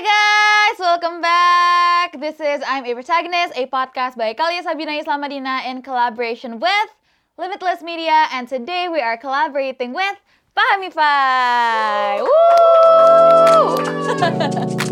Hi guys, welcome back. This is I'm a Protagonist, a podcast by Kalia Sabina Islamadina in collaboration with Limitless Media, and today we are collaborating with Fahamify. Woo!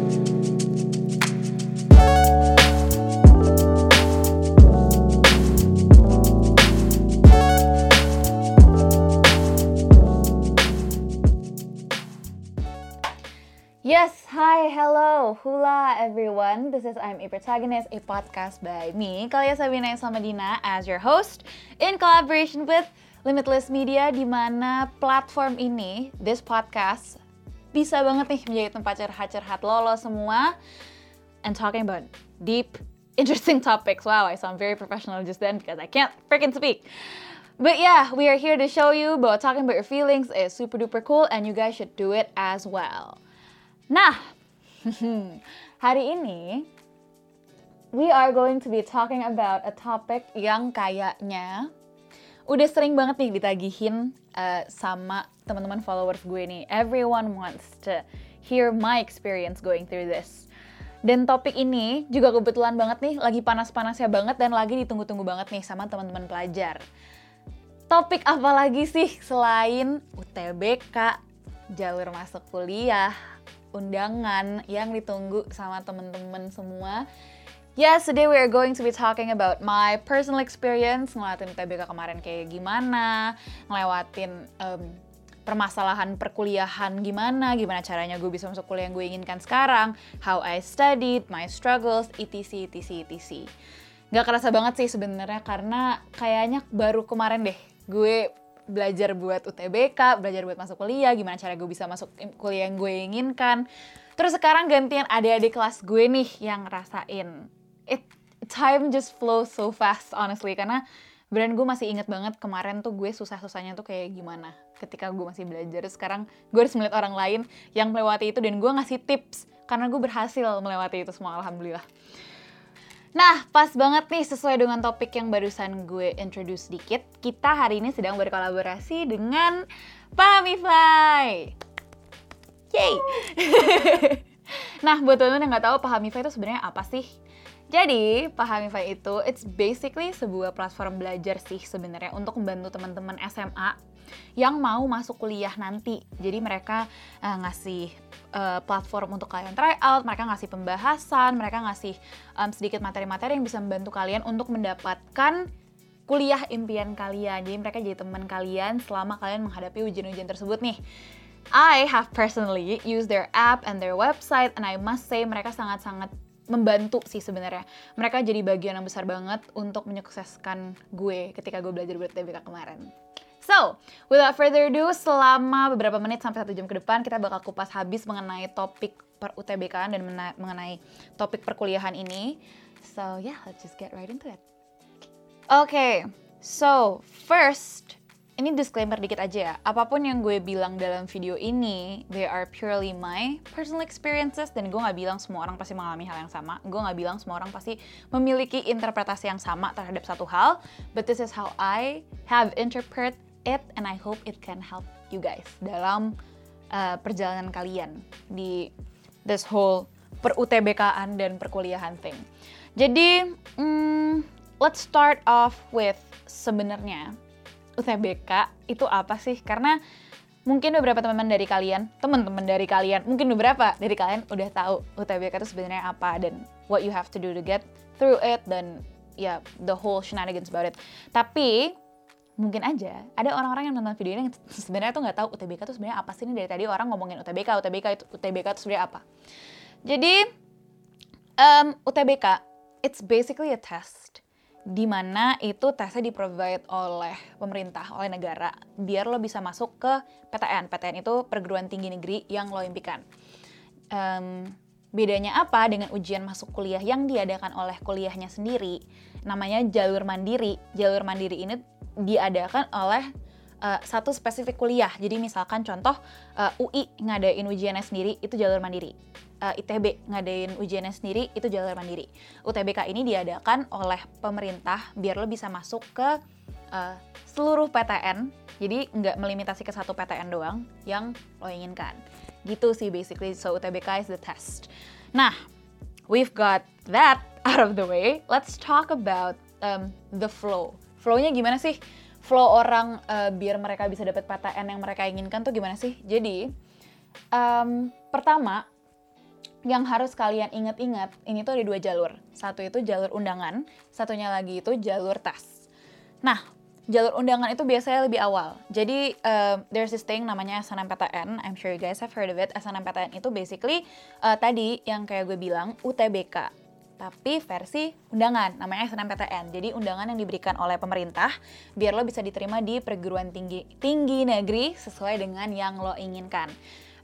Yes, hi, hello, hula everyone. This is I'm a Protagonist, a podcast by me, Kalia Sabina Islamadina, as your host, in collaboration with Limitless Media, di mana platform ini, this podcast, bisa banget nih menjadi tempat curhat-curhat lolo semua, and talking about deep, interesting topics. Wow, I sound very professional just then because I can't freaking speak. But yeah, we are here to show you about talking about your feelings is super duper cool and you guys should do it as well. Nah, hari ini we are going to be talking about a topic yang kayaknya udah sering banget nih ditagihin uh, sama teman-teman followers gue nih. Everyone wants to hear my experience going through this. Dan topik ini juga kebetulan banget nih, lagi panas-panasnya banget dan lagi ditunggu-tunggu banget nih sama teman-teman pelajar. Topik apa lagi sih selain UTBK, jalur masuk kuliah, undangan yang ditunggu sama temen-temen semua. Yes, today we are going to be talking about my personal experience ngelewatin TBK kemarin kayak gimana, ngelewatin um, permasalahan perkuliahan gimana, gimana caranya gue bisa masuk kuliah yang gue inginkan sekarang, how I studied, my struggles, etc, etc, etc. Gak kerasa banget sih sebenarnya karena kayaknya baru kemarin deh gue belajar buat UTBK, belajar buat masuk kuliah, gimana cara gue bisa masuk kuliah yang gue inginkan. Terus sekarang gantian adik-adik kelas gue nih yang ngerasain. It, time just flows so fast honestly, karena brand gue masih inget banget kemarin tuh gue susah-susahnya tuh kayak gimana ketika gue masih belajar. Sekarang gue harus melihat orang lain yang melewati itu dan gue ngasih tips karena gue berhasil melewati itu semua alhamdulillah. Nah, pas banget nih sesuai dengan topik yang barusan gue introduce sedikit. Kita hari ini sedang berkolaborasi dengan Pahamify. Yay! nah, buat teman-teman yang nggak tahu Pahamify itu sebenarnya apa sih? Jadi, Pahamify itu it's basically sebuah platform belajar sih sebenarnya untuk membantu teman-teman SMA yang mau masuk kuliah nanti. Jadi mereka uh, ngasih uh, platform untuk kalian try out, mereka ngasih pembahasan, mereka ngasih um, sedikit materi-materi yang bisa membantu kalian untuk mendapatkan kuliah impian kalian. Jadi mereka jadi teman kalian selama kalian menghadapi ujian-ujian tersebut nih. I have personally used their app and their website and I must say mereka sangat-sangat membantu sih sebenarnya. Mereka jadi bagian yang besar banget untuk menyukseskan gue ketika gue belajar buat TBK kemarin. So, without further ado, selama beberapa menit sampai satu jam ke depan, kita bakal kupas habis mengenai topik per UTBK dan mengenai topik perkuliahan ini. So, yeah, let's just get right into it. Oke, okay, so first, ini disclaimer dikit aja ya. Apa pun yang gue bilang dalam video ini, they are purely my personal experiences dan gue nggak bilang semua orang pasti mengalami hal yang sama. Gue nggak bilang semua orang pasti memiliki interpretasi yang sama terhadap satu hal. But this is how I have interpret it and I hope it can help you guys dalam uh, perjalanan kalian di this whole per UTBK-an dan perkuliahan thing. Jadi, mm, let's start off with sebenarnya UTBK itu apa sih? Karena mungkin beberapa teman-teman dari kalian, teman-teman dari kalian, mungkin beberapa dari kalian udah tahu UTBK itu sebenarnya apa dan what you have to do to get through it dan ya yeah, the whole shenanigans about it. Tapi mungkin aja ada orang-orang yang nonton video ini yang sebenarnya tuh nggak tahu UTBK itu sebenarnya apa sih? Ini dari tadi orang ngomongin UTBK UTBK itu UTBK itu sebenarnya apa? Jadi um, UTBK it's basically a test di mana itu tesnya di provide oleh pemerintah oleh negara biar lo bisa masuk ke PTN PTN itu perguruan tinggi negeri yang lo impikan. Um, bedanya apa dengan ujian masuk kuliah yang diadakan oleh kuliahnya sendiri namanya jalur mandiri jalur mandiri ini diadakan oleh uh, satu spesifik kuliah. Jadi misalkan contoh uh, eh, UI ngadain ujiannya sendiri itu jalur mandiri. Uh, eh, ITB ngadain ujiannya sendiri itu jalur mandiri. UTBK ini diadakan oleh pemerintah biar lo bisa masuk ke uh, seluruh PTN. Jadi nggak melimitasi ke satu PTN doang yang lo inginkan. Gitu sih basically. So UTBK is the test. Nah, we've got that out of the way. Let's talk about um, the flow. Flow-nya gimana sih? Flow orang uh, biar mereka bisa dapat PTN yang mereka inginkan tuh gimana sih? Jadi, um, pertama yang harus kalian ingat-ingat ini tuh ada dua jalur. Satu itu jalur undangan, satunya lagi itu jalur tes. Nah, jalur undangan itu biasanya lebih awal. Jadi uh, there's this thing namanya SNMPTN. I'm sure you guys have heard of it. SNMPTN itu basically uh, tadi yang kayak gue bilang UTBK tapi versi undangan namanya SNMPTN. Jadi undangan yang diberikan oleh pemerintah biar lo bisa diterima di perguruan tinggi tinggi negeri sesuai dengan yang lo inginkan.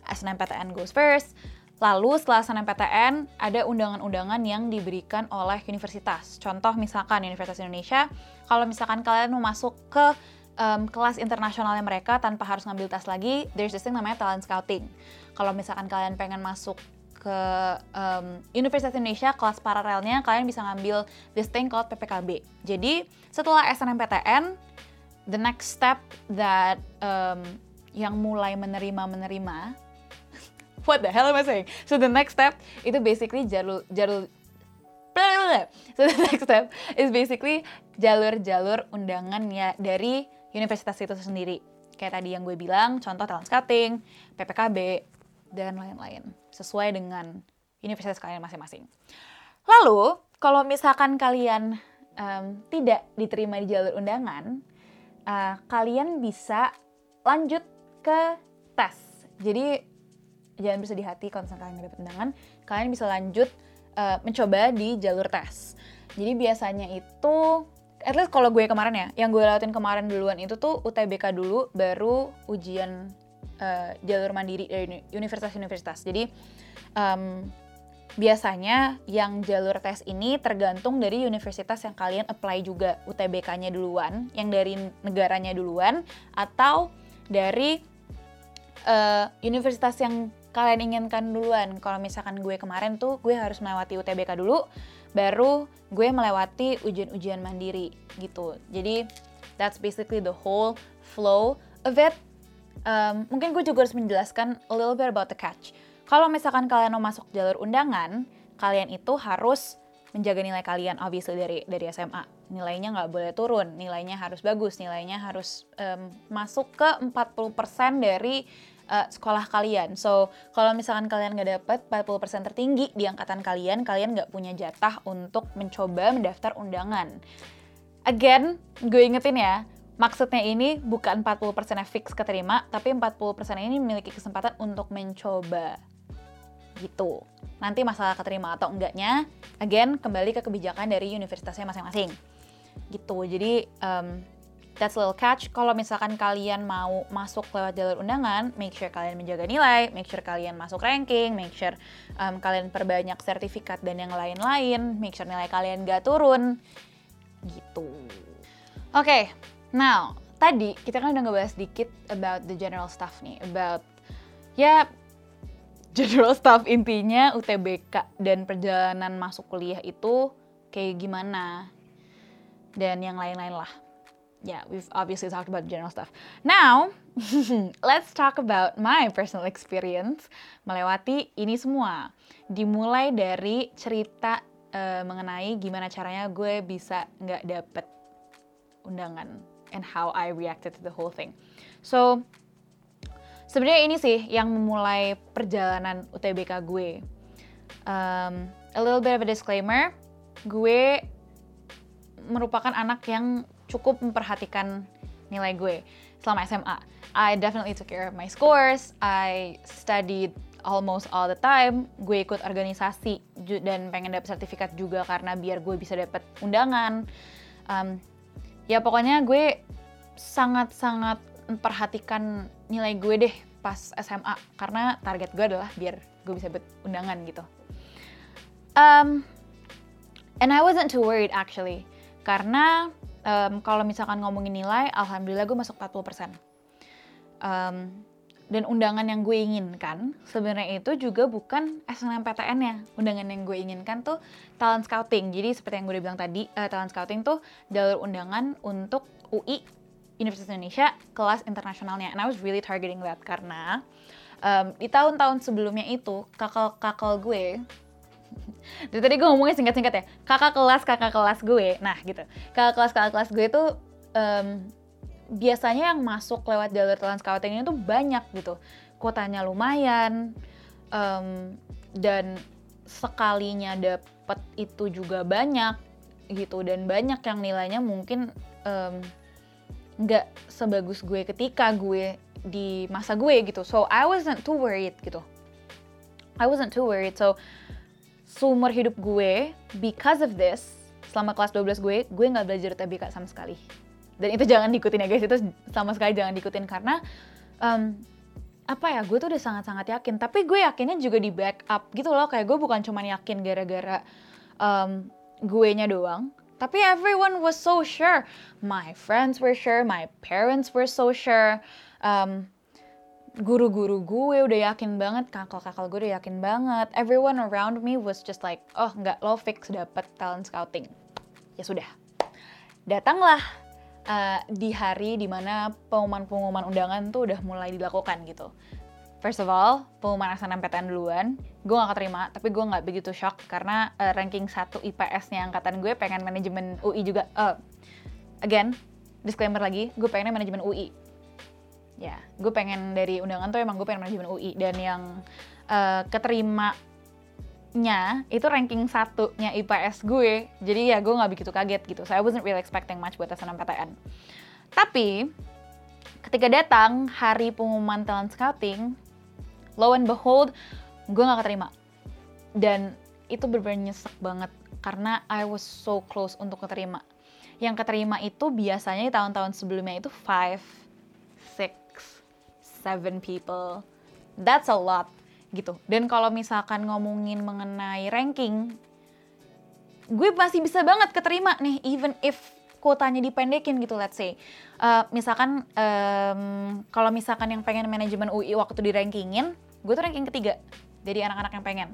SNMPTN goes first. Lalu setelah SNMPTN ada undangan-undangan yang diberikan oleh universitas. Contoh misalkan Universitas Indonesia, kalau misalkan kalian mau masuk ke um, kelas internasionalnya mereka tanpa harus ngambil tes lagi, there's this thing namanya talent scouting. Kalau misalkan kalian pengen masuk ke um, Universitas Indonesia kelas paralelnya, kalian bisa ngambil this thing called PPKB. Jadi setelah SNMPTN, the next step that um, yang mulai menerima menerima what the hell am I saying? So the next step itu basically jalur jalur So the next step is basically jalur-jalur undangan ya dari universitas itu sendiri. Kayak tadi yang gue bilang, contoh talent scouting, PPKB, dan lain-lain. Sesuai dengan universitas kalian masing-masing. Lalu, kalau misalkan kalian um, tidak diterima di jalur undangan, uh, kalian bisa lanjut ke tes. Jadi jangan bisa di hati kalau misalnya kalian dapet undangan kalian bisa lanjut uh, mencoba di jalur tes. Jadi biasanya itu at least kalau gue kemarin ya yang gue lewatin kemarin duluan itu tuh UTBK dulu baru ujian uh, jalur mandiri dari universitas-universitas. Jadi um, biasanya yang jalur tes ini tergantung dari universitas yang kalian apply juga UTBK-nya duluan, yang dari negaranya duluan, atau dari uh, universitas yang kalian inginkan duluan. Kalau misalkan gue kemarin tuh gue harus melewati UTBK dulu, baru gue melewati ujian-ujian mandiri gitu. Jadi that's basically the whole flow of it. Um, mungkin gue juga harus menjelaskan a little bit about the catch. Kalau misalkan kalian mau masuk jalur undangan, kalian itu harus menjaga nilai kalian obviously dari dari SMA. Nilainya nggak boleh turun, nilainya harus bagus, nilainya harus um, masuk ke 40% dari uh, sekolah kalian. So, kalau misalkan kalian nggak dapat 40% tertinggi di angkatan kalian, kalian nggak punya jatah untuk mencoba mendaftar undangan. Again, gue ingetin ya, maksudnya ini bukan 40% yang fix keterima, tapi 40% ini memiliki kesempatan untuk mencoba. Gitu. Nanti masalah keterima atau enggaknya, again, kembali ke kebijakan dari universitasnya masing-masing. Gitu. Jadi, um, that's a little catch. Kalau misalkan kalian mau masuk lewat jalur undangan, make sure kalian menjaga nilai, make sure kalian masuk ranking, make sure um, kalian perbanyak sertifikat dan yang lain-lain, make sure nilai kalian gak turun. Gitu. Oke, okay, now tadi kita kan udah ngebahas dikit about the general stuff nih, about ya general stuff intinya UTBK dan perjalanan masuk kuliah itu kayak gimana dan yang lain-lain lah yeah, we've obviously talked about general stuff. Now, let's talk about my personal experience melewati ini semua. Dimulai dari cerita uh, mengenai gimana caranya gue bisa nggak dapet undangan and how I reacted to the whole thing. So, sebenarnya ini sih yang memulai perjalanan UTBK gue. Um, a little bit of a disclaimer, gue merupakan anak yang cukup memperhatikan nilai gue selama SMA. I definitely took care of my scores. I studied almost all the time. Gue ikut organisasi dan pengen dapet sertifikat juga karena biar gue bisa dapet undangan. Um, ya pokoknya gue sangat-sangat memperhatikan nilai gue deh pas SMA karena target gue adalah biar gue bisa dapet undangan gitu. Um, and I wasn't too worried actually karena um, kalau misalkan ngomongin nilai, alhamdulillah gue masuk 40%. Um, dan undangan yang gue inginkan sebenarnya itu juga bukan SNMPTN-nya. Undangan yang gue inginkan tuh talent scouting. Jadi seperti yang gue udah bilang tadi, uh, talent scouting tuh jalur undangan untuk UI Universitas Indonesia kelas internasionalnya. And I was really targeting that karena um, di tahun-tahun sebelumnya itu kakak-kakak gue Jadi tadi gue ngomongnya singkat-singkat ya. Kakak kelas, kakak kelas gue. Nah gitu. Kakak kelas, kakak kelas gue itu um, biasanya yang masuk lewat jalur scouting ini tuh banyak gitu. Kuotanya lumayan. Um, dan sekalinya dapet itu juga banyak gitu. Dan banyak yang nilainya mungkin nggak um, sebagus gue ketika gue di masa gue gitu. So I wasn't too worried gitu. I wasn't too worried. So seumur hidup gue, because of this, selama kelas 12 gue, gue nggak belajar TBK sama sekali. Dan itu jangan diikutin ya guys, itu sama sekali jangan diikutin karena um, apa ya, gue tuh udah sangat-sangat yakin. Tapi gue yakinnya juga di backup gitu loh, kayak gue bukan cuma yakin gara-gara um, gue nya doang, tapi everyone was so sure. My friends were sure, my parents were so sure. Um, guru-guru gue udah yakin banget, kakak-kakak gue udah yakin banget. Everyone around me was just like, oh nggak lo fix dapet talent scouting. Ya sudah. Datanglah uh, di hari di mana pengumuman-pengumuman undangan tuh udah mulai dilakukan gitu. First of all, pengumuman SNMPTN duluan, gue gak keterima, tapi gue gak begitu shock karena uh, ranking 1 IPS-nya angkatan gue pengen manajemen UI juga. Uh, again, disclaimer lagi, gue pengennya manajemen UI ya gue pengen dari undangan tuh emang gue pengen manajemen UI dan yang uh, keterima nya itu ranking satunya IPS gue. Jadi ya gue nggak begitu kaget gitu. So I wasn't really expecting much buat SNMPTN tapi ketika datang hari pengumuman talent scouting lo and behold gue nggak keterima. Dan itu bener-bener nyesek banget karena I was so close untuk keterima. Yang keterima itu biasanya di tahun-tahun sebelumnya itu five seven people. That's a lot gitu. Dan kalau misalkan ngomongin mengenai ranking, gue masih bisa banget keterima nih even if kuotanya dipendekin gitu let's say. Uh, misalkan um, kalau misalkan yang pengen manajemen UI waktu di rankingin, gue tuh ranking ketiga dari anak-anak yang pengen.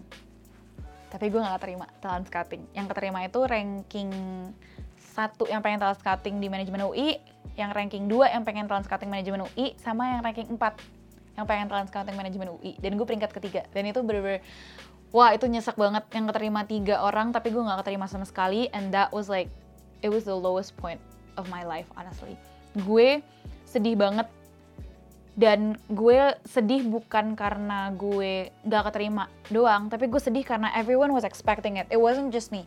Tapi gue gak terima talent scouting. Yang keterima itu ranking satu yang pengen talent scouting di manajemen UI, yang ranking 2 yang pengen talent scouting manajemen UI, sama yang ranking 4 yang pengen talent scouting manajemen UI. Dan gue peringkat ketiga. Dan itu bener-bener, wah itu nyesek banget yang keterima tiga orang, tapi gue gak keterima sama sekali. And that was like, it was the lowest point of my life, honestly. Gue sedih banget dan gue sedih bukan karena gue gak keterima doang, tapi gue sedih karena everyone was expecting it. It wasn't just me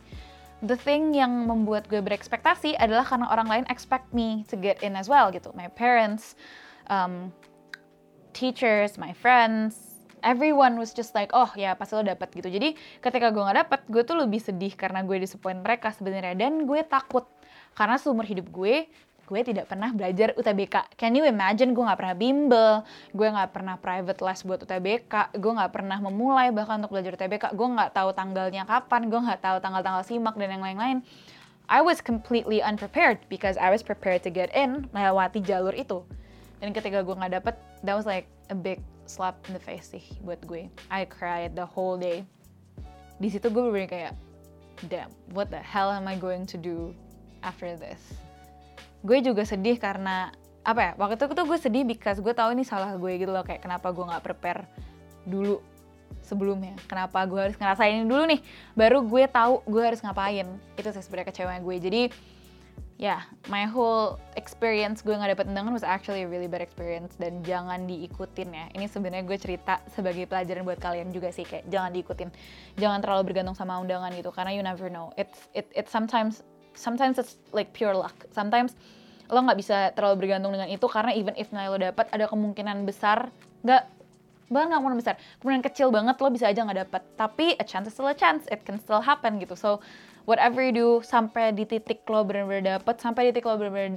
the thing yang membuat gue berekspektasi adalah karena orang lain expect me to get in as well gitu. My parents, um, teachers, my friends, everyone was just like, oh ya pasti lo dapet gitu. Jadi ketika gue nggak dapet, gue tuh lebih sedih karena gue disappoint mereka sebenarnya dan gue takut karena seumur hidup gue gue tidak pernah belajar UTBK. Can you imagine gue nggak pernah bimbel, gue nggak pernah private les buat UTBK, gue nggak pernah memulai bahkan untuk belajar UTBK, gue nggak tahu tanggalnya kapan, gue nggak tahu tanggal-tanggal simak dan yang lain-lain. I was completely unprepared because I was prepared to get in melewati jalur itu. Dan ketika gue nggak dapet, that was like a big slap in the face sih buat gue. I cried the whole day. Di situ gue bener kayak, damn, what the hell am I going to do after this? Gue juga sedih karena apa ya waktu itu tuh gue sedih because gue tahu ini salah gue gitu loh kayak kenapa gue nggak prepare dulu sebelumnya. Kenapa gue harus ngerasain ini dulu nih? Baru gue tahu gue harus ngapain. Itu sih sebenarnya kecewa gue. Jadi ya yeah, my whole experience gue nggak dapet undangan was actually a really bad experience dan jangan diikutin ya. Ini sebenarnya gue cerita sebagai pelajaran buat kalian juga sih kayak jangan diikutin. Jangan terlalu bergantung sama undangan gitu karena you never know. It's it it sometimes sometimes it's like pure luck. Sometimes lo nggak bisa terlalu bergantung dengan itu karena even if nilai lo dapat ada kemungkinan besar nggak bahkan nggak kemungkinan besar kemungkinan kecil banget lo bisa aja nggak dapat tapi a chance is still a chance. It can still happen gitu. So whatever you do sampai di titik lo benar-benar dapat sampai di titik lo benar-benar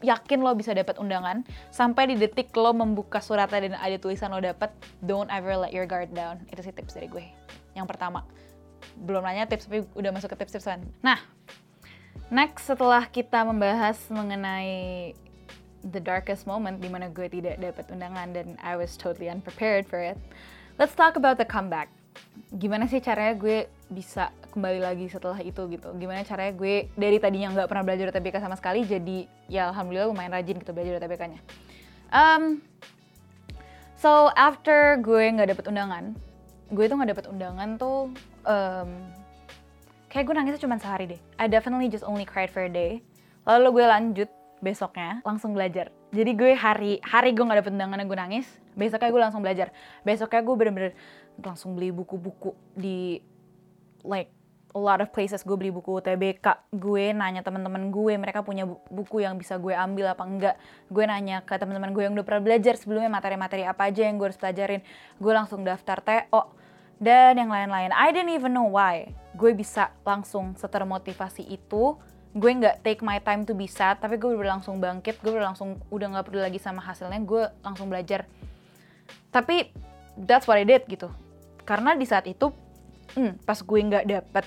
yakin lo bisa dapat undangan sampai di detik lo membuka suratnya dan ada tulisan lo dapat don't ever let your guard down. Itu sih tips dari gue. Yang pertama. Belum nanya tips tapi udah masuk ke tips-tipsan. Nah Next, setelah kita membahas mengenai the darkest moment di mana gue tidak dapat undangan dan I was totally unprepared for it, let's talk about the comeback. Gimana sih caranya gue bisa kembali lagi setelah itu gitu? Gimana caranya gue dari tadinya nggak pernah belajar UTBK sama sekali jadi ya alhamdulillah lumayan rajin gitu belajar UTBK-nya. Um, so after gue nggak dapet undangan, gue tuh nggak dapet undangan tuh um, kayak gue nangisnya cuma sehari deh. I definitely just only cried for a day. Lalu gue lanjut besoknya langsung belajar. Jadi gue hari hari gue nggak dapet undangan gue nangis. Besoknya gue langsung belajar. Besoknya gue bener-bener langsung beli buku-buku di like a lot of places. Gue beli buku TBK gue nanya teman-teman gue mereka punya buku yang bisa gue ambil apa enggak. Gue nanya ke teman-teman gue yang udah pernah belajar sebelumnya materi-materi apa aja yang gue harus pelajarin. Gue langsung daftar TO dan yang lain-lain. I didn't even know why gue bisa langsung setermotivasi itu gue nggak take my time to be sad tapi gue udah langsung bangkit gue udah langsung udah nggak peduli lagi sama hasilnya gue langsung belajar. Tapi that's what I did gitu. Karena di saat itu hmm, pas gue nggak dapet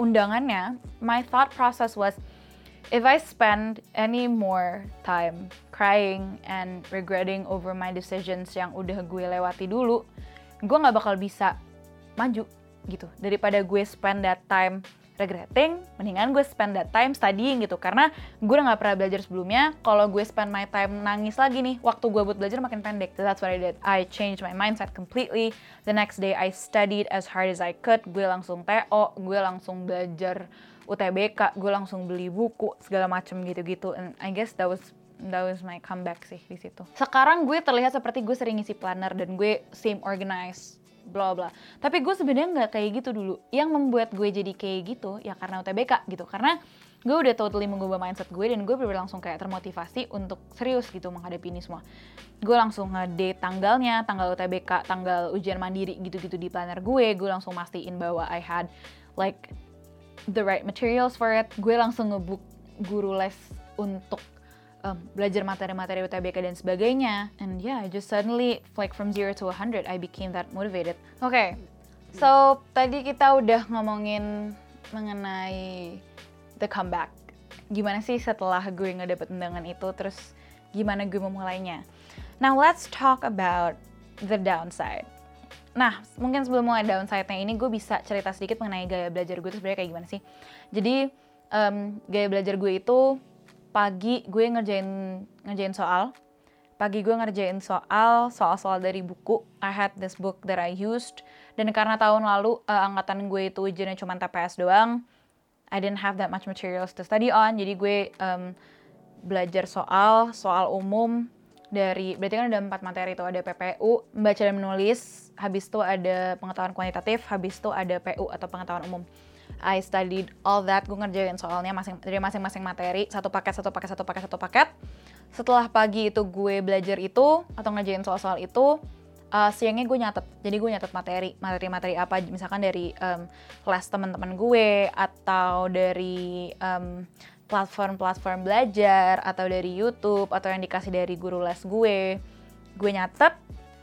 undangannya, my thought process was if I spend any more time crying and regretting over my decisions yang udah gue lewati dulu, gue nggak bakal bisa maju gitu. Daripada gue spend that time regretting, mendingan gue spend that time studying gitu. Karena gue udah gak pernah belajar sebelumnya, kalau gue spend my time nangis lagi nih, waktu gue buat belajar makin pendek. So that's what I did. I changed my mindset completely. The next day I studied as hard as I could. Gue langsung TO, gue langsung belajar UTBK, gue langsung beli buku, segala macem gitu-gitu. And I guess that was that was my comeback sih di situ. Sekarang gue terlihat seperti gue sering ngisi planner dan gue same organized bla bla. Tapi gue sebenarnya nggak kayak gitu dulu. Yang membuat gue jadi kayak gitu ya karena UTBK gitu. Karena gue udah totally mengubah mindset gue dan gue bener langsung kayak termotivasi untuk serius gitu menghadapi ini semua. Gue langsung ngedate tanggalnya, tanggal UTBK, tanggal ujian mandiri gitu-gitu di planner gue. Gue langsung mastiin bahwa I had like the right materials for it. Gue langsung ngebook guru les untuk um, belajar materi-materi UTBK dan sebagainya. And yeah, I just suddenly like from zero to 100, I became that motivated. Oke, okay, so tadi kita udah ngomongin mengenai the comeback. Gimana sih setelah gue nggak dapet undangan itu, terus gimana gue memulainya. Now let's talk about the downside. Nah, mungkin sebelum mulai downside-nya ini, gue bisa cerita sedikit mengenai gaya belajar gue itu sebenarnya kayak gimana sih. Jadi, um, gaya belajar gue itu pagi gue ngerjain ngerjain soal. Pagi gue ngerjain soal soal-soal dari buku. I had this book that I used. Dan karena tahun lalu uh, angkatan gue itu ujiannya cuma TPS doang I didn't have that much materials to study on. Jadi gue um, belajar soal soal umum dari berarti kan ada empat materi itu ada PPU membaca dan menulis habis itu ada pengetahuan kuantitatif habis itu ada PU atau pengetahuan umum I studied all that gue ngerjain soalnya masing dari masing-masing materi satu paket satu paket satu paket satu paket. Setelah pagi itu gue belajar itu atau ngerjain soal-soal itu uh, siangnya gue nyatet. Jadi gue nyatet materi materi-materi apa misalkan dari um, kelas teman-teman gue atau dari um, platform-platform belajar atau dari YouTube atau yang dikasih dari guru les gue. Gue nyatet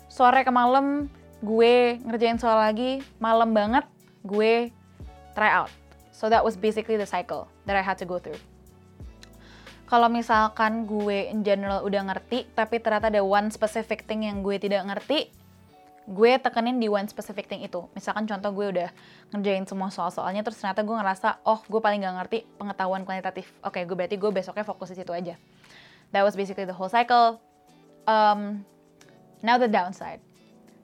sore ke malam gue ngerjain soal lagi malam banget gue try out. So that was basically the cycle that I had to go through. Kalau misalkan gue in general udah ngerti, tapi ternyata ada one specific thing yang gue tidak ngerti, gue tekenin di one specific thing itu. Misalkan contoh gue udah ngerjain semua soal-soalnya, terus ternyata gue ngerasa, oh gue paling gak ngerti pengetahuan kuantitatif. Oke, okay, gue berarti gue besoknya fokus di situ aja. That was basically the whole cycle. Um, now the downside.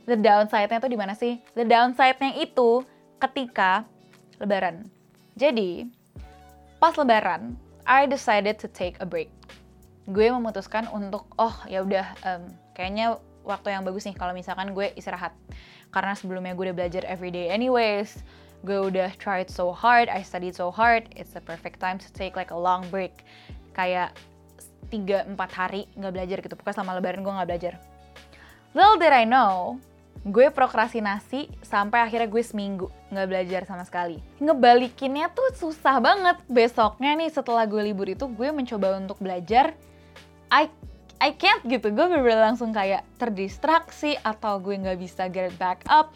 The downside-nya tuh di mana sih? The downside-nya itu ketika Lebaran. Jadi, pas Lebaran, I decided to take a break. Gue memutuskan untuk, oh ya udah, um, kayaknya waktu yang bagus nih kalau misalkan gue istirahat. Karena sebelumnya gue udah belajar everyday anyways, gue udah tried so hard, I studied so hard, it's the perfect time to take like a long break. Kayak 3-4 hari nggak belajar gitu, pokoknya selama lebaran gue nggak belajar. Little did I know, gue prokrastinasi sampai akhirnya gue seminggu nggak belajar sama sekali. Ngebalikinnya tuh susah banget. Besoknya nih setelah gue libur itu gue mencoba untuk belajar. I I can't gitu. Gue bener, langsung kayak terdistraksi atau gue nggak bisa get back up.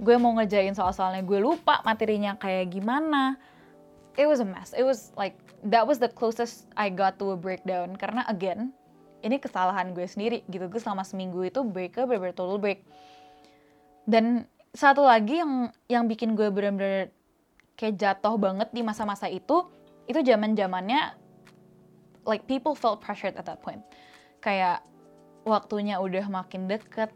Gue mau ngejain soal-soalnya gue lupa materinya kayak gimana. It was a mess. It was like that was the closest I got to a breakdown karena again ini kesalahan gue sendiri gitu. Gue selama seminggu itu break bener-bener total break dan satu lagi yang yang bikin gue bener-bener kayak jatuh banget di masa-masa itu itu zaman zamannya like people felt pressured at that point. Kayak waktunya udah makin deket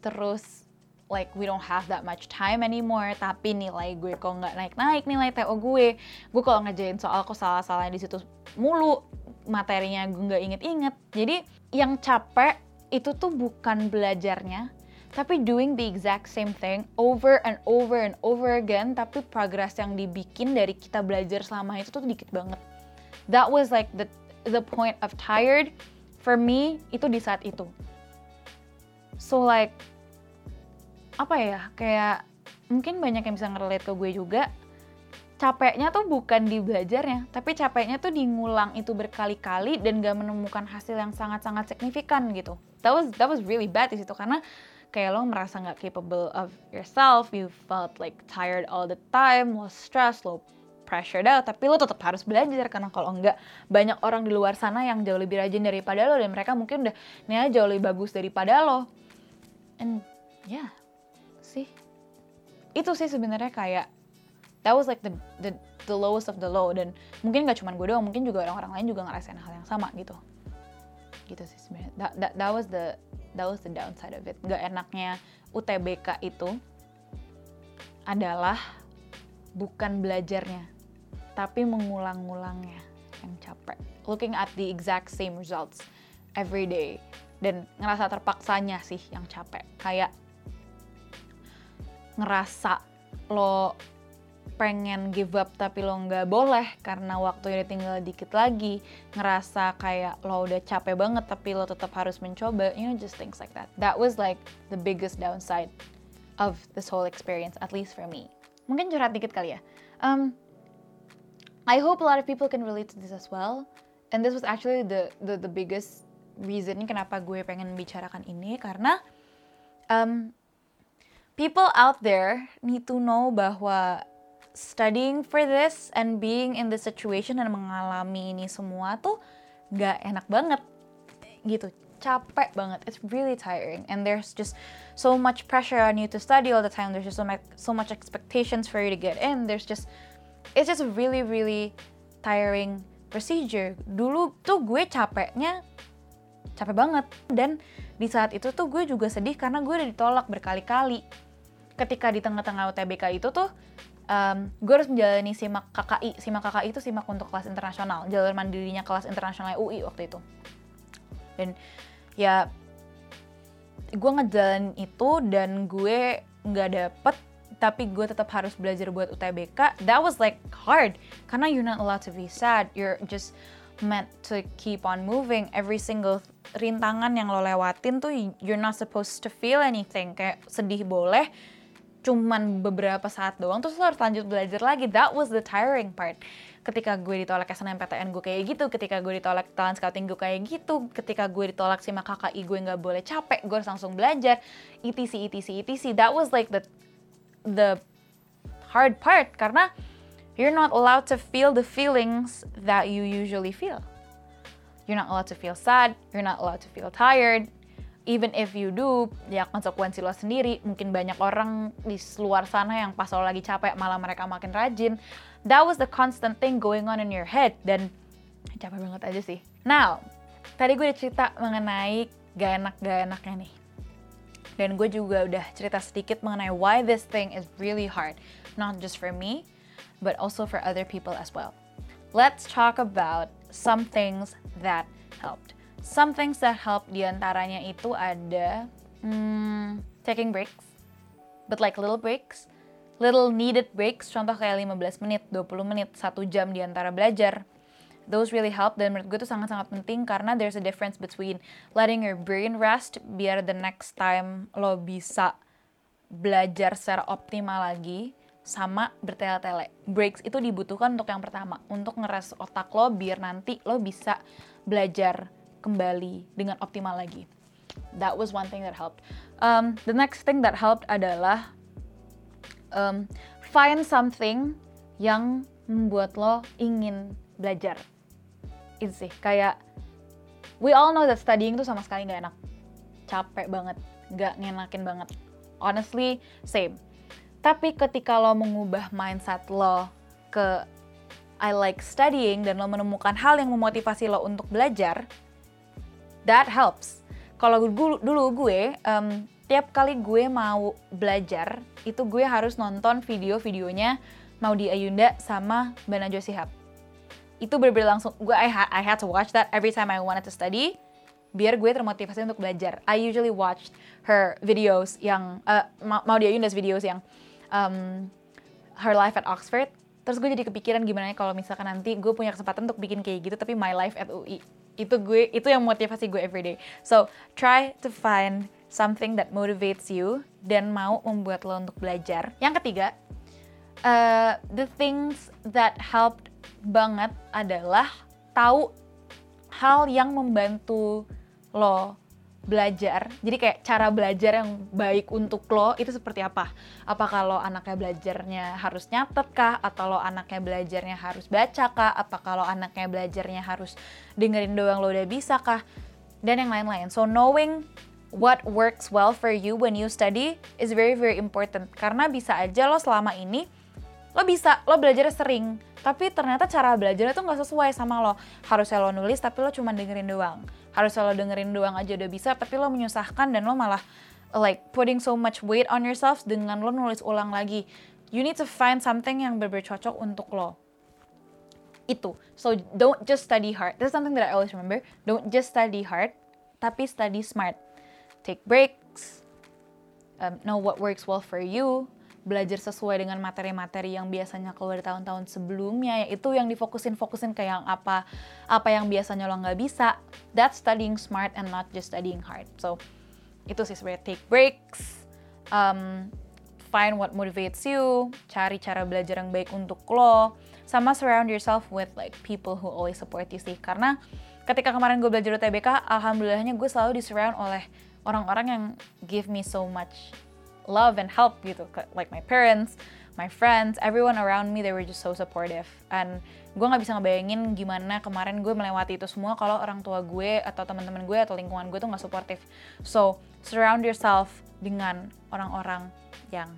terus like we don't have that much time anymore tapi nilai gue kok nggak naik-naik nilai TO gue. Gue kalau ngejain soal kok salah-salah di situ mulu materinya gue nggak inget-inget. Jadi yang capek itu tuh bukan belajarnya tapi doing the exact same thing over and over and over again tapi progres yang dibikin dari kita belajar selama itu tuh dikit banget. That was like the the point of tired. For me itu di saat itu. So like apa ya kayak mungkin banyak yang bisa ngerelate ke gue juga. Capeknya tuh bukan di belajarnya tapi capeknya tuh di ngulang itu berkali-kali dan gak menemukan hasil yang sangat-sangat signifikan gitu. That was that was really bad di situ karena kayak lo merasa nggak capable of yourself, you felt like tired all the time, lo stress, lo pressured out, tapi lo tetap harus belajar karena kalau enggak banyak orang di luar sana yang jauh lebih rajin daripada lo dan mereka mungkin udah nih jauh lebih bagus daripada lo. And yeah, sih itu sih sebenarnya kayak that was like the the the lowest of the low dan mungkin gak cuma gue doang, mungkin juga orang-orang lain juga ngerasain hal yang sama gitu. Gitu sih sebenarnya. That, that, that was the that was the downside of it. Gak enaknya UTBK itu adalah bukan belajarnya, tapi mengulang-ulangnya yang capek. Looking at the exact same results every day dan ngerasa terpaksanya sih yang capek. Kayak ngerasa lo pengen give up tapi lo nggak boleh karena waktunya tinggal dikit lagi ngerasa kayak lo udah capek banget tapi lo tetap harus mencoba you know just things like that. That was like the biggest downside of this whole experience at least for me. Mungkin curhat dikit kali ya. Um, I hope a lot of people can relate to this as well. And this was actually the the, the biggest reason kenapa gue pengen bicarakan ini karena um, people out there need to know bahwa studying for this and being in the situation dan mengalami ini semua tuh gak enak banget. Gitu capek banget. It's really tiring. And there's just so much pressure on you to study all the time. There's just so much so much expectations for you to get in. There's just it's just really really tiring procedure. Dulu tuh gue capeknya capek banget. Dan di saat itu tuh gue juga sedih karena gue udah ditolak berkali-kali. Ketika di tengah-tengah UTBK itu tuh um, gue harus menjalani simak KKI. Simak KKI itu simak untuk kelas internasional. Jalur mandirinya kelas internasional UI waktu itu. Dan ya gue ngejalanin itu dan gue nggak dapet tapi gue tetap harus belajar buat UTBK that was like hard karena you're not allowed to be sad you're just meant to keep on moving every single rintangan yang lo lewatin tuh you're not supposed to feel anything kayak sedih boleh cuman beberapa saat doang terus lo harus lanjut belajar lagi. That was the tiring part. Ketika gue ditolak SNMPTN gue kayak gitu ketika gue ditolak talent scouting gue kayak gitu ketika gue ditolak sama KKI gue nggak boleh capek gue harus langsung belajar. Etc etc etc that was like the the hard part karena you're not allowed to feel the feelings that you usually feel. You're not allowed to feel sad you're not allowed to feel tired even if you do, ya konsekuensi lo sendiri. Mungkin banyak orang di luar sana yang pas lo lagi capek malah mereka makin rajin. That was the constant thing going on in your head dan capek banget aja sih. Now, tadi gue udah cerita mengenai gak enak gak enaknya nih. Dan gue juga udah cerita sedikit mengenai why this thing is really hard. Not just for me, but also for other people as well. Let's talk about some things that helped. Some things that help di antaranya itu ada hmm, taking breaks, but like little breaks, little needed breaks, contoh kayak 15 menit, 20 menit, 1 jam di antara belajar. Those really help dan menurut gue itu sangat-sangat penting karena there's a difference between letting your brain rest biar the next time lo bisa belajar secara optimal lagi sama bertele-tele. Breaks itu dibutuhkan untuk yang pertama, untuk ngeres otak lo biar nanti lo bisa belajar kembali dengan optimal lagi. That was one thing that helped. Um, the next thing that helped adalah um, find something yang membuat lo ingin belajar. Itu sih, kayak we all know that studying tuh sama sekali nggak enak. Capek banget, nggak ngenakin banget. Honestly, same. Tapi ketika lo mengubah mindset lo ke I like studying dan lo menemukan hal yang memotivasi lo untuk belajar, that helps. Kalau dulu, dulu gue um, setiap kali gue mau belajar, itu gue harus nonton video-videonya Maudi Ayunda sama Mbak Najwa Shihab. Itu bener-bener langsung, gue I, ha I had to watch that every time I wanted to study, biar gue termotivasi untuk belajar. I usually watch her videos yang, uh, Maudi Ayunda's videos yang um, her life at Oxford, terus gue jadi kepikiran gimana ya kalau misalkan nanti gue punya kesempatan untuk bikin kayak gitu tapi my life at UI itu gue itu yang motivasi gue everyday so try to find something that motivates you dan mau membuat lo untuk belajar. Yang ketiga uh, the things that helped banget adalah tahu hal yang membantu lo belajar. Jadi kayak cara belajar yang baik untuk lo itu seperti apa? Apa kalau anaknya belajarnya harus nyatet kah? Atau lo anaknya belajarnya harus baca kah? Apa kalau anaknya belajarnya harus dengerin doang lo udah bisa kah? Dan yang lain-lain. So knowing what works well for you when you study is very very important. Karena bisa aja lo selama ini lo bisa lo belajar sering tapi ternyata cara belajarnya tuh nggak sesuai sama lo harusnya lo nulis tapi lo cuma dengerin doang harus lo dengerin doang aja udah bisa tapi lo menyusahkan dan lo malah like putting so much weight on yourself dengan lo nulis ulang lagi. You need to find something yang bener cocok untuk lo. Itu. So don't just study hard. That's something that I always remember. Don't just study hard tapi study smart. Take breaks. Um, know what works well for you belajar sesuai dengan materi-materi yang biasanya keluar di tahun-tahun sebelumnya ya itu yang difokusin fokusin ke yang apa apa yang biasanya lo nggak bisa. That's studying smart and not just studying hard. So itu sih sebenarnya. Take breaks um, find what motivates you cari cara belajar yang baik untuk lo sama surround yourself with like people who always support you sih. Karena ketika kemarin gue belajar UTBK alhamdulillahnya gue selalu disurround oleh orang-orang yang give me so much love and help gitu like my parents my friends everyone around me they were just so supportive. And gue nggak bisa ngebayangin gimana kemarin gue melewati itu semua kalau orang tua gue atau teman-teman gue atau lingkungan gue tuh nggak supportive. So surround yourself dengan orang-orang yang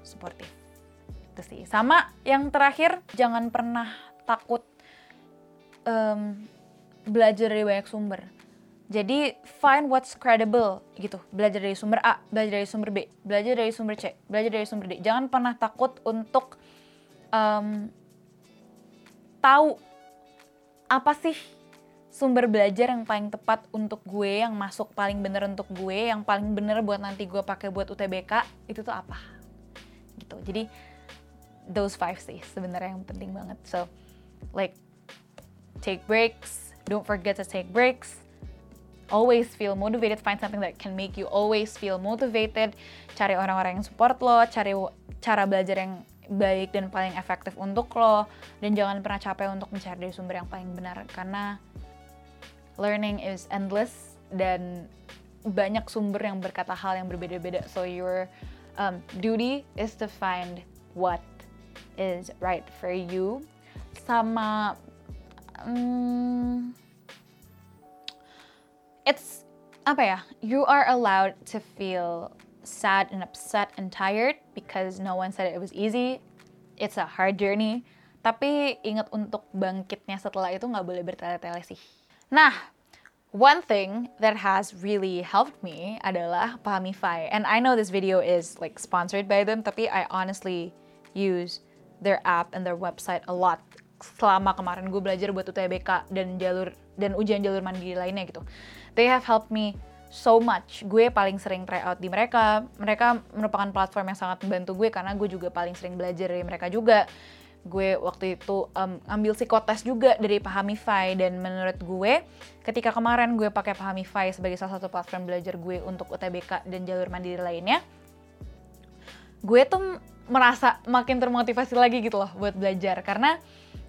supportive. Itu sih. Sama yang terakhir jangan pernah takut um, belajar dari banyak sumber jadi find what's credible gitu. Belajar dari sumber A, belajar dari sumber B, belajar dari sumber C, belajar dari sumber D. Jangan pernah takut untuk um, tahu apa sih sumber belajar yang paling tepat untuk gue, yang masuk paling bener untuk gue, yang paling bener buat nanti gue pakai buat UTBK itu tuh apa? Gitu. Jadi those five sih sebenarnya yang penting banget. So like take breaks, don't forget to take breaks always feel motivated, find something that can make you always feel motivated, cari orang-orang yang support lo, cari cara belajar yang baik dan paling efektif untuk lo, dan jangan pernah capek untuk mencari dari sumber yang paling benar, karena learning is endless, dan banyak sumber yang berkata hal yang berbeda-beda, so your um, duty is to find what is right for you, sama... Um, it's apa ya? You are allowed to feel sad and upset and tired because no one said it was easy. It's a hard journey. Tapi ingat untuk bangkitnya setelah itu nggak boleh bertele-tele sih. Nah, one thing that has really helped me adalah Pahamify. And I know this video is like sponsored by them, tapi I honestly use their app and their website a lot selama kemarin gue belajar buat UTBK dan jalur dan ujian jalur mandiri lainnya gitu they have helped me so much. Gue paling sering try out di mereka. Mereka merupakan platform yang sangat membantu gue karena gue juga paling sering belajar dari mereka juga. Gue waktu itu um, ambil psikotes juga dari Pahamify dan menurut gue ketika kemarin gue pakai Pahamify sebagai salah satu platform belajar gue untuk UTBK dan jalur mandiri lainnya, gue tuh merasa makin termotivasi lagi gitu loh buat belajar karena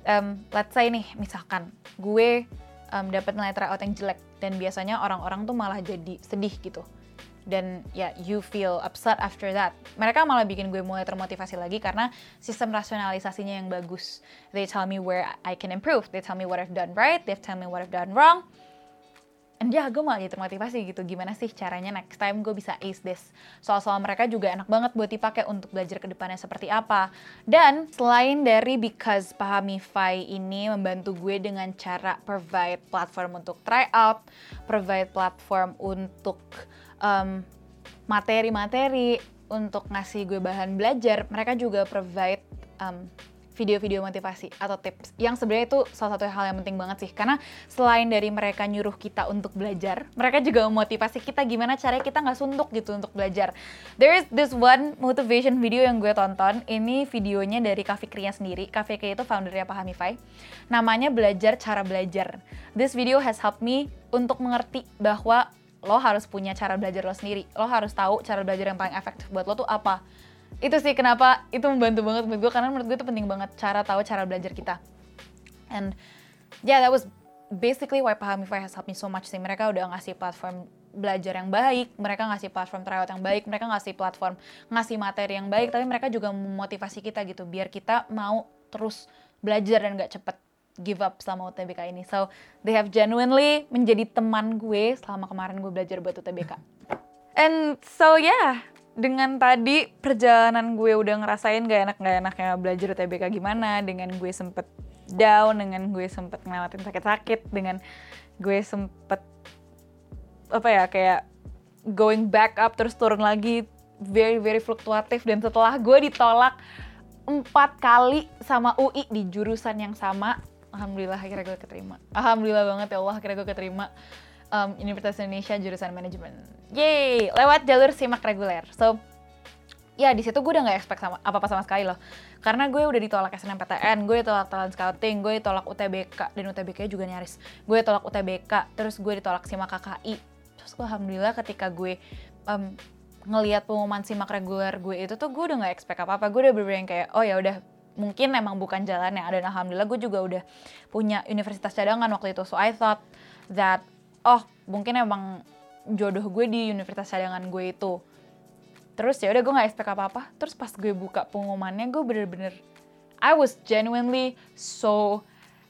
um, let's say nih misalkan gue um, dapat nilai tryout yang jelek dan biasanya orang-orang tuh malah jadi sedih gitu dan ya you feel upset after that. Mereka malah bikin gue mulai termotivasi lagi karena sistem rasionalisasinya yang bagus. They tell me where I can improve. They tell me what I've done right. They tell me what I've done wrong and ya gue malah jadi termotivasi gitu. Gimana sih caranya next time gue bisa ace this? Soal-soal mereka juga enak banget buat dipakai untuk belajar ke depannya seperti apa. Dan selain dari because Pahamify ini membantu gue dengan cara provide platform untuk try out provide platform untuk um, materi-materi untuk ngasih gue bahan belajar, mereka juga provide um, video-video motivasi atau tips. Yang sebenarnya itu salah satu hal yang penting banget sih. Karena selain dari mereka nyuruh kita untuk belajar mereka juga memotivasi kita gimana caranya kita nggak suntuk gitu untuk belajar. There is this one motivation video yang gue tonton. Ini videonya dari Kak Fikrinya sendiri. Kak Fikri itu foundernya Pahamify namanya belajar cara belajar. This video has helped me untuk mengerti bahwa lo harus punya cara belajar lo sendiri. Lo harus tahu cara belajar yang paling efektif buat lo tuh apa itu sih kenapa itu membantu banget buat gue karena menurut gue itu penting banget cara tahu cara belajar kita and yeah that was basically why Pahamify has helped me so much sih mereka udah ngasih platform belajar yang baik, mereka ngasih platform tryout yang baik, mereka ngasih platform ngasih materi yang baik, tapi mereka juga memotivasi kita gitu biar kita mau terus belajar dan gak cepet give up selama UTBK ini. So they have genuinely menjadi teman gue selama kemarin gue belajar buat UTBK. And so yeah, dengan tadi perjalanan gue udah ngerasain gak enak gak enaknya belajar UTBK gimana dengan gue sempet down dengan gue sempet ngelewatin sakit-sakit dengan gue sempet apa ya kayak going back up terus turun lagi very very fluktuatif. Dan setelah gue ditolak empat kali sama UI di jurusan yang sama alhamdulillah akhirnya gue keterima. Alhamdulillah banget ya Allah akhirnya gue keterima um, Universitas Indonesia jurusan manajemen. Yeay, lewat jalur simak reguler. So, ya di situ gue udah nggak expect sama apa-apa sama sekali loh. Karena gue udah ditolak SNMPTN, gue ditolak talent scouting, gue ditolak UTBK dan UTBK juga nyaris. Gue ditolak UTBK, terus gue ditolak simak KKI. Terus gue alhamdulillah ketika gue um, ngelihat pengumuman simak reguler gue itu tuh gue udah nggak expect apa-apa. Gue udah bener kayak oh ya udah mungkin emang bukan jalannya. Dan alhamdulillah gue juga udah punya universitas cadangan waktu itu. So I thought that oh mungkin emang jodoh gue di universitas cadangan gue itu. Terus ya udah gue nggak expect apa apa terus pas gue buka pengumumannya gue bener-bener I was genuinely so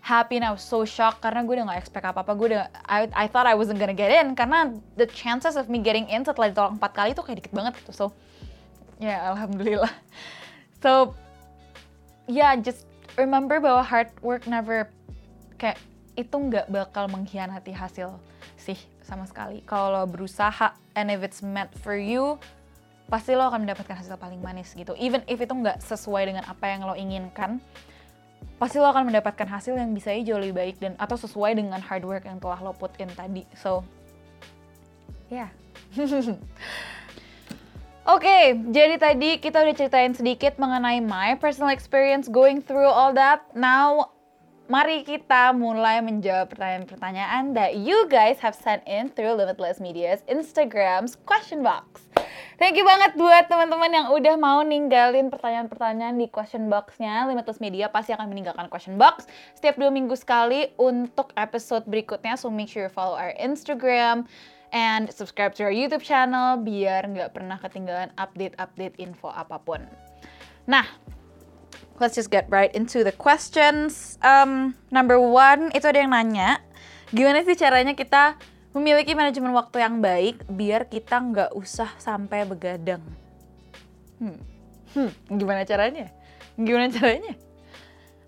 happy and I was so shocked karena gue udah gak expect apa-apa. Gue udah I, I thought I wasn't gonna get in karena the chances of me getting in setelah ditolak empat kali itu kayak dikit banget gitu. So ya yeah, alhamdulillah. So yeah just remember bahwa hard work never kayak itu nggak bakal mengkhianati hasil sih sama sekali. Kalau berusaha and if it's meant for you, pasti lo akan mendapatkan hasil paling manis gitu. Even if itu nggak sesuai dengan apa yang lo inginkan, pasti lo akan mendapatkan hasil yang bisa jauh lebih baik dan atau sesuai dengan hard work yang telah lo put in tadi. So, ya. Yeah. Oke, okay, jadi tadi kita udah ceritain sedikit mengenai my personal experience going through all that. Now, mari kita mulai menjawab pertanyaan-pertanyaan that you guys have sent in through Limitless Media's Instagram's question box. Thank you banget buat teman-teman yang udah mau ninggalin pertanyaan-pertanyaan di question box-nya. Limitless Media pasti akan meninggalkan question box setiap dua minggu sekali untuk episode berikutnya. So make sure you follow our Instagram and subscribe to our YouTube channel biar nggak pernah ketinggalan update-update info apa pun. Nah, let's just get right into the questions. Um, number one, itu ada yang nanya, gimana sih caranya kita memiliki manajemen waktu yang baik biar kita nggak usah sampai begadang? Hmm. hmm, gimana caranya? Gimana caranya?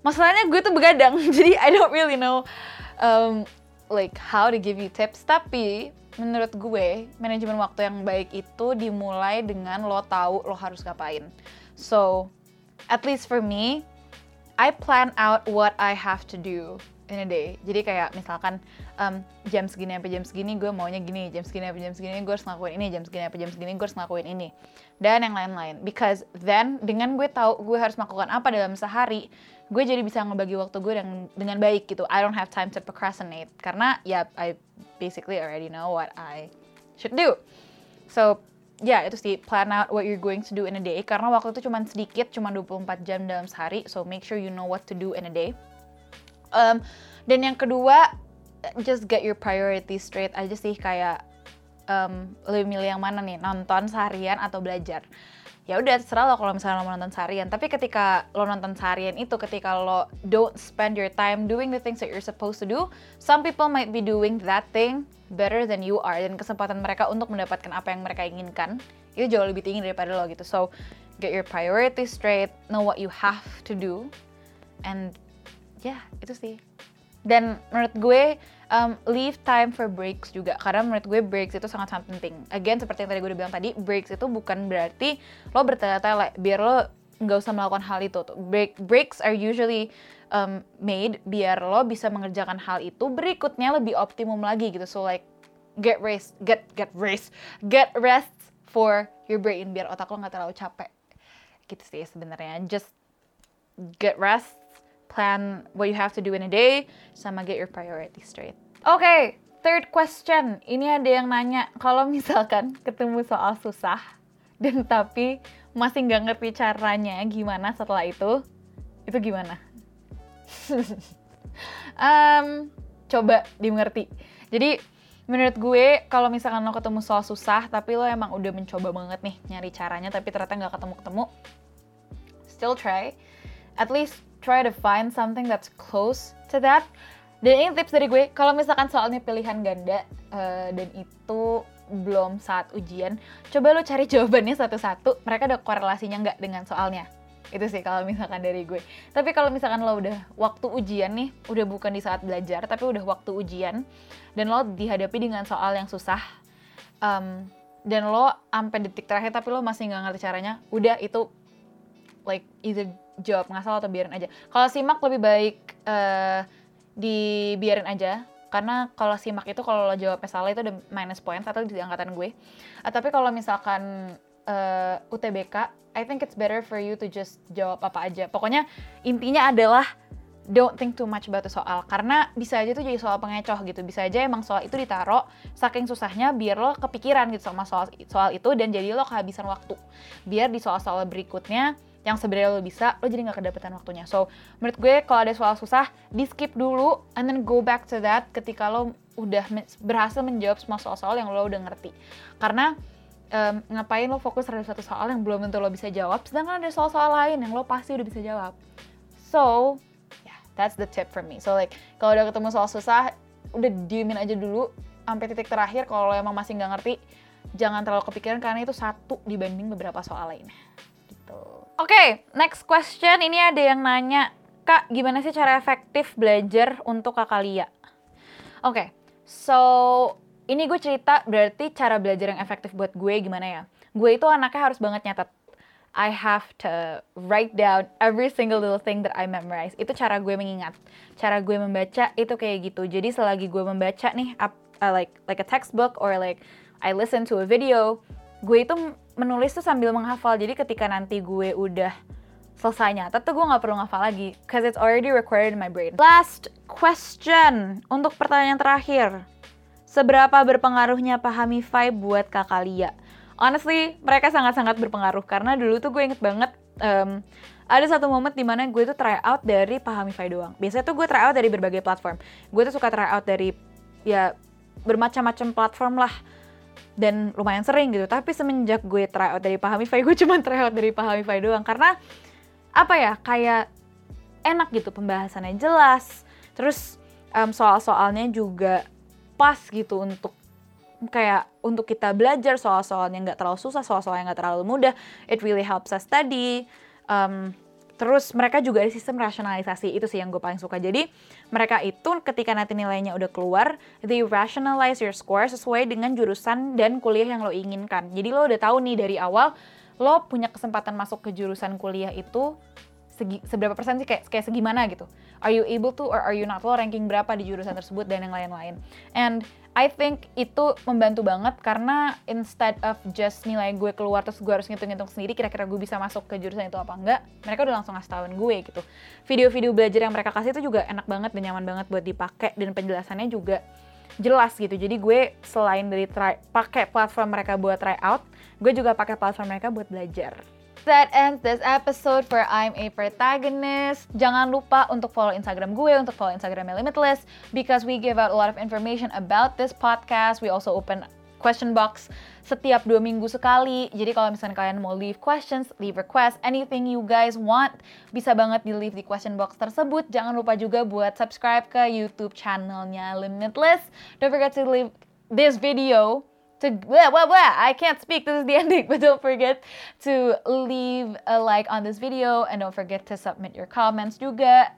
Masalahnya gue tuh begadang, jadi I don't really know um, like how to give you tips. Tapi menurut gue manajemen waktu yang baik itu dimulai dengan lo tahu lo harus ngapain. So at least for me, I plan out what I have to do in a day. Jadi kayak misalkan um, jam segini sampai jam segini gue maunya gini, jam segini sampai jam segini gue harus ngelakuin ini, jam segini sampai jam segini gue harus ngelakuin ini. Dan yang lain-lain. Because then dengan gue tahu gue harus melakukan apa dalam sehari, gue jadi bisa ngebagi waktu gue dengan, dengan baik gitu. I don't have time to procrastinate. Karena ya I basically already know what I should do. So ya itu sih plan out what you're going to do in a day. Karena waktu itu cuma sedikit cuma 24 jam dalam sehari. So make sure you know what to do in a day. Um, dan yang kedua just get your priorities straight aja sih. Kayak um, lebih milih yang mana nih? Nonton seharian atau belajar ya udah terserah lo kalau misalnya lo mau nonton seharian. Tapi ketika lo nonton seharian itu ketika lo don't spend your time doing the things that you're supposed to do some people might be doing that thing better than you are. Dan kesempatan mereka untuk mendapatkan apa yang mereka inginkan itu jauh lebih tinggi daripada lo gitu. So get your priorities straight know what you have to do and yeah, itu sih dan menurut gue um, leave time for breaks juga karena menurut gue breaks itu sangat-sangat penting. Again seperti yang tadi gue udah bilang tadi, breaks itu bukan berarti lo bertele-tele biar lo nggak usah melakukan hal itu tuh. Break breaks are usually um, made biar lo bisa mengerjakan hal itu berikutnya lebih optimum lagi gitu. So like get rest, get get rest, get rest for your brain biar otak lo nggak terlalu capek. Gitu sih sebenarnya. Just get rest plan what you have to do in a day, sama get your priorities straight. Oke, okay, third question. Ini ada yang nanya, kalau misalkan ketemu soal susah, dan tapi masih nggak ngerti caranya gimana setelah itu, itu gimana? um, coba dimengerti. Jadi, menurut gue kalau misalkan lo ketemu soal susah, tapi lo emang udah mencoba banget nih nyari caranya, tapi ternyata nggak ketemu-ketemu, still try. At least try to find something that's close to that. Dan ini tips dari gue, kalau misalkan soalnya pilihan ganda uh, dan itu belum saat ujian, coba lo cari jawabannya satu-satu. Mereka ada korelasinya nggak dengan soalnya. Itu sih kalau misalkan dari gue. Tapi kalau misalkan lo udah waktu ujian nih, udah bukan di saat belajar, tapi udah waktu ujian, dan lo dihadapi dengan soal yang susah, um, dan lo sampai detik terakhir tapi lo masih nggak ngerti caranya, udah itu like either jawab ngasal atau biarin aja. Kalau simak lebih baik uh, dibiarin aja karena kalau simak itu kalau lo jawabnya salah itu udah minus point atau di angkatan gue. Uh, tapi kalau misalkan uh, eh, UTBK, I think it's better for you to just jawab apa aja. Pokoknya intinya adalah don't think too much about the soal karena bisa aja tuh jadi soal pengecoh gitu bisa aja emang soal itu ditaruh saking susahnya biar lo kepikiran gitu sama soal soal itu dan jadi lo kehabisan waktu biar di soal-soal berikutnya yang sebenarnya lo bisa, lo jadi nggak kedapetan waktunya. So, menurut gue kalau ada soal susah, di skip dulu, and then go back to that ketika lo udah berhasil menjawab semua soal-soal yang lo udah ngerti. Karena um, ngapain lo fokus terhadap satu soal yang belum tentu lo bisa jawab, sedangkan ada soal-soal lain yang lo pasti udah bisa jawab. So, yeah, that's the tip for me. So like, kalau udah ketemu soal susah, udah diemin aja dulu sampai titik terakhir. Kalau lo emang masih nggak ngerti, jangan terlalu kepikiran karena itu satu dibanding beberapa soal lainnya. Oke, okay, next question. Ini ada yang nanya, Kak, gimana sih cara efektif belajar untuk kakak Lia? Oke, okay, so ini gue cerita berarti cara belajar yang efektif buat gue gimana ya? Gue itu anaknya harus banget nyatet. I have to write down every single little thing that I memorize. Itu cara gue mengingat. Cara gue membaca itu kayak gitu. Jadi selagi gue membaca nih, up, uh, like like a textbook or like I listen to a video, gue itu menulis tuh sambil menghafal. Jadi ketika nanti gue udah selesai nyatet tuh gue nggak perlu ngafal lagi cause it's already recorded in my brain. Last question untuk pertanyaan terakhir. Seberapa berpengaruhnya pahami vibe buat kakak Lia honestly mereka sangat-sangat berpengaruh karena dulu tuh gue inget banget um, ada satu momen di mana gue tuh try out dari pahami vibe doang. Biasanya tuh gue try out dari berbagai platform. Gue tuh suka try out dari ya bermacam-macam platform lah dan lumayan sering gitu. Tapi semenjak gue try out dari Pahamify gue cuma try out dari Pahamify doang. Karena apa ya kayak enak gitu pembahasannya jelas. Terus um, soal-soalnya juga pas gitu untuk kayak untuk kita belajar soal-soalnya nggak terlalu susah soal-soalnya nggak terlalu mudah. It really helps us study. Um, Terus mereka juga ada sistem rasionalisasi, itu sih yang gue paling suka. Jadi mereka itu ketika nanti nilainya udah keluar, they rationalize your score sesuai dengan jurusan dan kuliah yang lo inginkan. Jadi lo udah tahu nih dari awal, lo punya kesempatan masuk ke jurusan kuliah itu segi, seberapa persen sih kayak kayak segimana gitu. Are you able to or are you not? Lo ranking berapa di jurusan tersebut dan yang lain-lain. And I think itu membantu banget karena instead of just nilai gue keluar terus gue harus ngitung-ngitung sendiri kira-kira gue bisa masuk ke jurusan itu apa enggak, mereka udah langsung ngasih tahuin gue gitu. Video-video belajar yang mereka kasih itu juga enak banget dan nyaman banget buat dipakai dan penjelasannya juga jelas gitu. Jadi gue selain dari try, pakai platform mereka buat try out, gue juga pakai platform mereka buat belajar. That ends this episode for I'm a Protagonist. Jangan lupa untuk follow Instagram gue, untuk follow Instagramnya Limitless, because we give out a lot of information about this podcast. We also open question box setiap dua minggu sekali. Jadi kalau misalnya kalian mau leave questions, leave requests, anything you guys want, bisa banget di leave di question box tersebut. Jangan lupa juga buat subscribe ke YouTube channelnya Limitless. Don't forget to leave this video to blah, blah, blah. I can't speak. This is the ending. But don't forget to leave a like on this video and don't forget to submit your comments juga.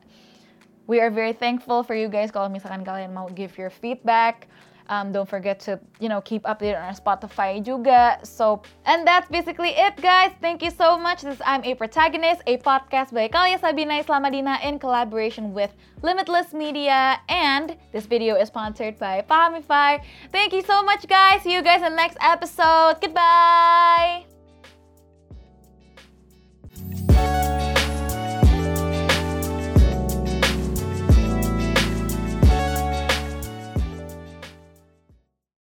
We are very thankful for you guys kalau misalkan kalian mau give your feedback. Um, don't forget to, you know, keep updated on Spotify juga. So, and that's basically it, guys. Thank you so much. This is I'm a Protagonist, a podcast by Kalia Sabina Islamadina in collaboration with Limitless Media. And this video is sponsored by Pahamify. Thank you so much, guys. See you guys in the next episode. Goodbye.